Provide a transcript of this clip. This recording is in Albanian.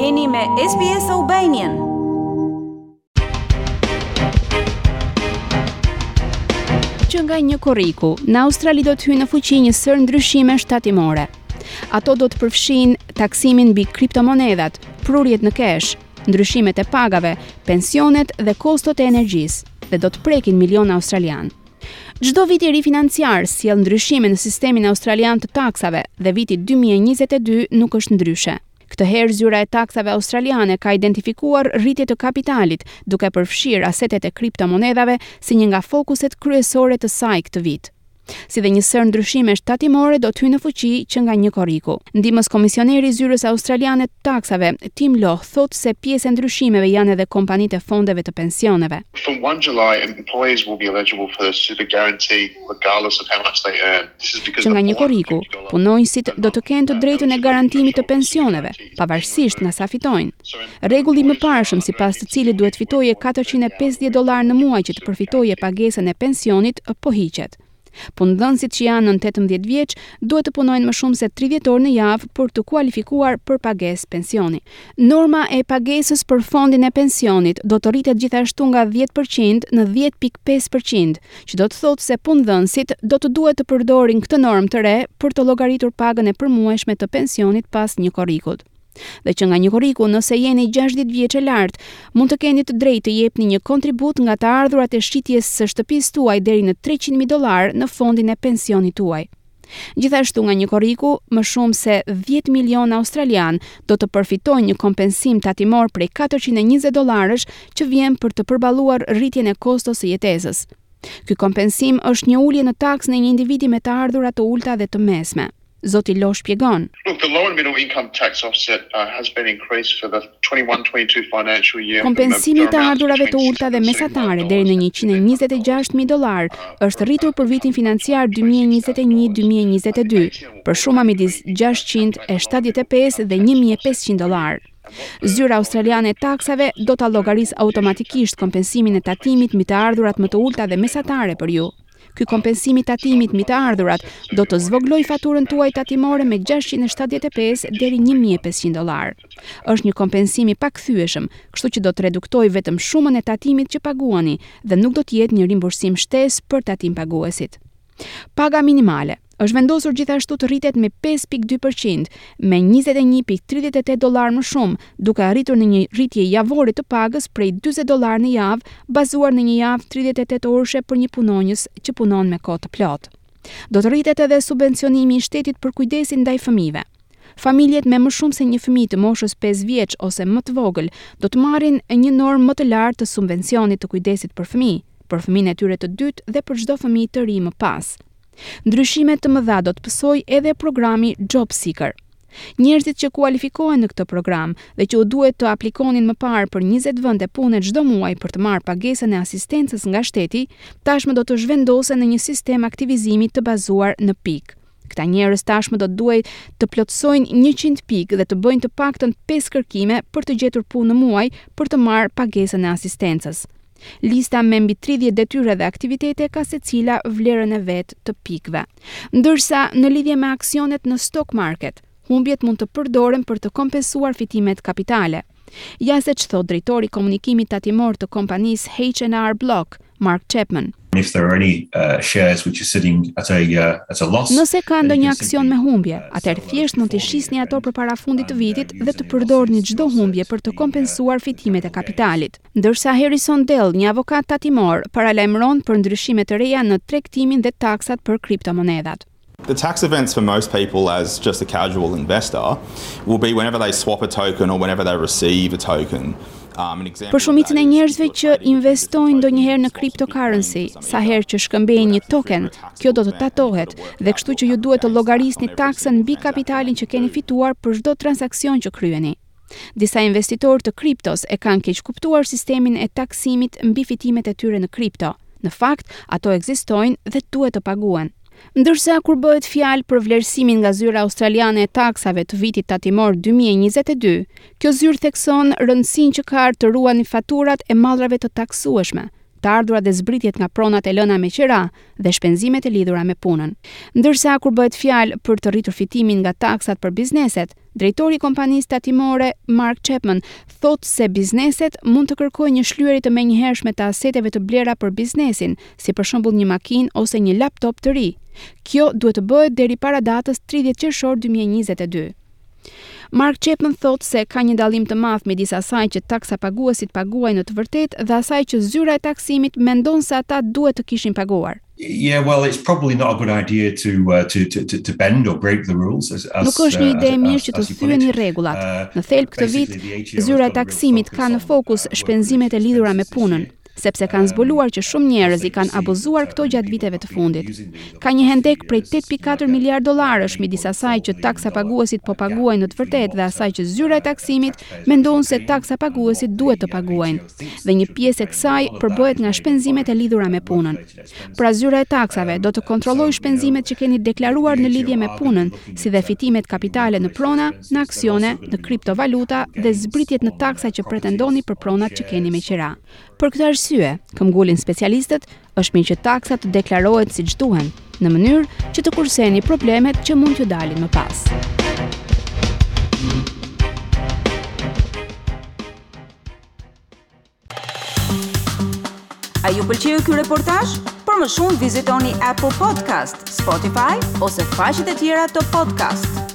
Jeni me SBS Albanian. Që nga një korriku, në Australi do të hyjnë në fuqi një sërë ndryshimesh tatimore. Ato do të përfshijnë taksimin mbi kriptomonedhat, prurjet në cash, ndryshimet e pagave, pensionet dhe kostot e energjisë dhe do të prekin miliona australianë. Çdo vit i ri financiar sjell ndryshime në sistemin australian të taksave dhe viti dy mijë e njëzet e dy nuk është ndryshe. Këtë herë zyra e taksave australiane ka identifikuar rritje të kapitalit, duke përfshirë asetet e kriptomonedhave si një nga fokuset kryesore të saj këtë vit si dhe një sërë ndryshimesh tatimore do të hyjnë në fuqi që nga një korriku. Ndihmës komisioneri i Zyrës Australiane të Taksave, Tim Loh, thotë se pjesë e ndryshimeve janë edhe kompanitë e fondeve të pensioneve. Që nga një korriku, punonjësit do të kenë të drejtën e garantimit të pensioneve, pavarësisht nga sa fitojnë. Rregulli i mëparshëm sipas të cilit duhet fitoje katërqind e pesëdhjetë dollarë në muaj që të përfitoje pagesën e pensionit po hiqet. Punëdhënësit që janë nën tetëmbëdhjetë vjeç duhet të punojnë më shumë se tridhjetë orë në javë për t'u kualifikuar për pagesë pensioni. Norma e pagesës për Fondin e Pensionit do të rritet gjithashtu nga dhjetë për qind në dhjetë pikë pesë për qind, që do të thotë se punëdhënësit do të duhet të përdorin këtë normë të re për të llogaritur pagën e përmuajshme të pensionit pas një korrikut. dhe që nga një korriku nëse jeni gjashtëdhjetë vjeç e lart, mund të keni të drejtë të jepni një kontribut nga të ardhurat e shitjes së shtëpisë tuaj deri në treqind mijë dollarë në fondin e pensionit tuaj. Gjithashtu nga një korriku, më shumë se dhjetë milionë australianë do të përfitojnë një kompensim tatimor prej katërqind e njëzet dollarësh që vjen për të përballuar rritjen e kostos së jetesës. Ky kompensim është një ulje në taksën e një individi me të ardhura të ulëta dhe të mesme. Zoti Loh shpjegon. Kompensimi i të ardhurave të ulëta dhe mesatare deri në njëqind e njëzet e gjashtë mijë dollarë është rritur për vitin financiar dy mijë e njëzet e një dy mijë e njëzet e dy për shuma midis gjashtëqind e shtatëdhjetë e pesë dhe një mijë e pesëqind dollarë. Zyra australiane e taksave do ta llogarisë automatikisht kompensimin e tatimit mbi të ardhurat më të ulëta dhe mesatare për ju. Ky kompensim i tatimit mbi të ardhurat do të zvogëlojë faturën tuaj tatimore me gjashtëqind e shtatëdhjetë e pesë deri një mijë e pesëqind dollarë. Është një kompensim i pakthyeshëm, kështu që do të reduktojë vetëm shumën e tatimit që paguani dhe nuk do të jetë një rimbursim shtesë për tatimpaguesit. Paga minimale. Është vendosur gjithashtu të rritet me pesë pikë dy për qind, me njëzet e një pikë tridhjetë e tetë dollarë më shumë, duke arritur në një rritje javore të pagës prej dyzet dollarë në javë, bazuar në një javë tridhjetë e tetë orëshe për një punonjës që punon me kohë të plotë. Do të rritet edhe subvencionimi i shtetit për kujdesin ndaj fëmijëve. Familjet me më shumë se një fëmijë të moshës pesë vjeç ose më të vogël do të marrin një normë më të lartë të subvencionit të kujdesit për fëmijë, për fëmijën e tyre të dytë dhe për çdo fëmijë të ri më pas. Ndryshime të mëdha do të pësojë edhe programi Job Seeker. Njerëzit që kualifikohen në këtë program dhe që u duhet të aplikonin më parë për njëzet vende pune çdo muaj për të marrë pagesën e asistencës nga shteti, tashmë do të zhvendosen në një sistem aktivizimi të bazuar në pikë. Këta njerëz tashmë do të duhet të plotësojnë njëqind pikë dhe të bëjnë të paktën pesë kërkime për të gjetur punë në muaj për të marrë pagesën e asistencës. Lista me mbi tridhjetë detyra dhe aktivitete ka secila vlerën e vet të pikëve. Ndërsa, në lidhje me aksionet në stock market, humbjet mund të përdoren për të kompensuar fitimet kapitale. Ja se ç'thotë drejtori i komunikimit tatimor të kompanisë H and R Block, Mark Chapman. Nëse ka ndonjë aksion me humbje, uh, atëherë thjesht mund t'i shisni ato përpara fundit të vitit dhe të përdorni çdo humbje për të kompensuar fitimet e kapitalit. Ndërsa Harrison Dell, një avokat tatimor, paralajmëron për ndryshime të reja në tregtimin dhe taksat për kriptomonedhat. The tax events for most people as just a casual investor will be whenever they swap a token or whenever they receive a token. Për shumicën e njerëzve që investojnë ndonjëherë në cryptocurrency, sa herë që shkëmbejnë një token, kjo do të tatohet dhe kështu që ju duhet të llogarisni taksën mbi kapitalin që keni fituar për çdo transaksion që kryeni. Disa investitorë të kriptos e kanë keqkuptuar sistemin e taksimit mbi fitimet e tyre në kripto. Në fakt, ato ekzistojnë dhe duhet të paguhen. Ndërsa, kur bëhet fjalë për vlerësimin nga Zyra Australiane e Taksave të vitit tatimor dy mijë e njëzet e dy, kjo zyrë thekson rëndësinë që ka të ruani faturat e mallrave të taksueshme, të ardhurat dhe zbritjet nga pronat e lëna me qera dhe shpenzimet e lidhura me punën. Ndërsa, kur bëhet fjalë për të rritur fitimin nga taksat për bizneset, Drejtori i kompanisë tatimore, Mark Chapman, thotë se bizneset mund të kërkojnë një shlyerje të menjëhershme të aseteve të blera për biznesin, si për shembull një makinë ose një laptop të ri. Kjo duhet të bëhet deri para datës tridhjetë qershor dy mijë e njëzet e dy. Mark Chapman thotë se ka një dallim të madh midis asaj që taksapaguesit paguajnë në të vërtetë dhe asaj që zyra e taksimit mendon se ata duhet të kishin paguar. Yeah, well, it's probably not a good idea to uh, to to to bend or break the rules as as Nuk është një uh, ide e mirë që të thyeni rregullat. Uh, në thelb këtë vit, zyra e taksimit ka në fokus uh, shpenzimet e lidhura me punën, sepse kanë um, zbuluar që shumë njerëz i kanë abuzuar këto gjatë viteve të fundit. Ka një hendek prej 8.4 miliard dollarësh midis asaj që taksapaguesit po paguajnë në të vërtetë dhe asaj që zyra e taksimit mendon se taksapaguesit duhet të paguajnë. dhe një pjesë e kësaj përbëhet nga shpenzimet e lidhura me punën. Pra zyra e taksave do të kontrollojë shpenzimet që keni deklaruar në lidhje me punën, si dhe fitimet kapitale në prona, në aksione, në kriptovaluta dhe zbritjet në taksa që pretendoni për pronat që keni me qira. Për këtë arsye, këmbëngulin specialistët, është mirë që taksat të deklarohen siç duhen, në mënyrë që të kurseni problemet që mund t'ju dalin më pas. A ju pëlqeu ky reportazh? Për më shumë vizitoni Apple Podcast, Spotify ose faqet e tjera të podcast.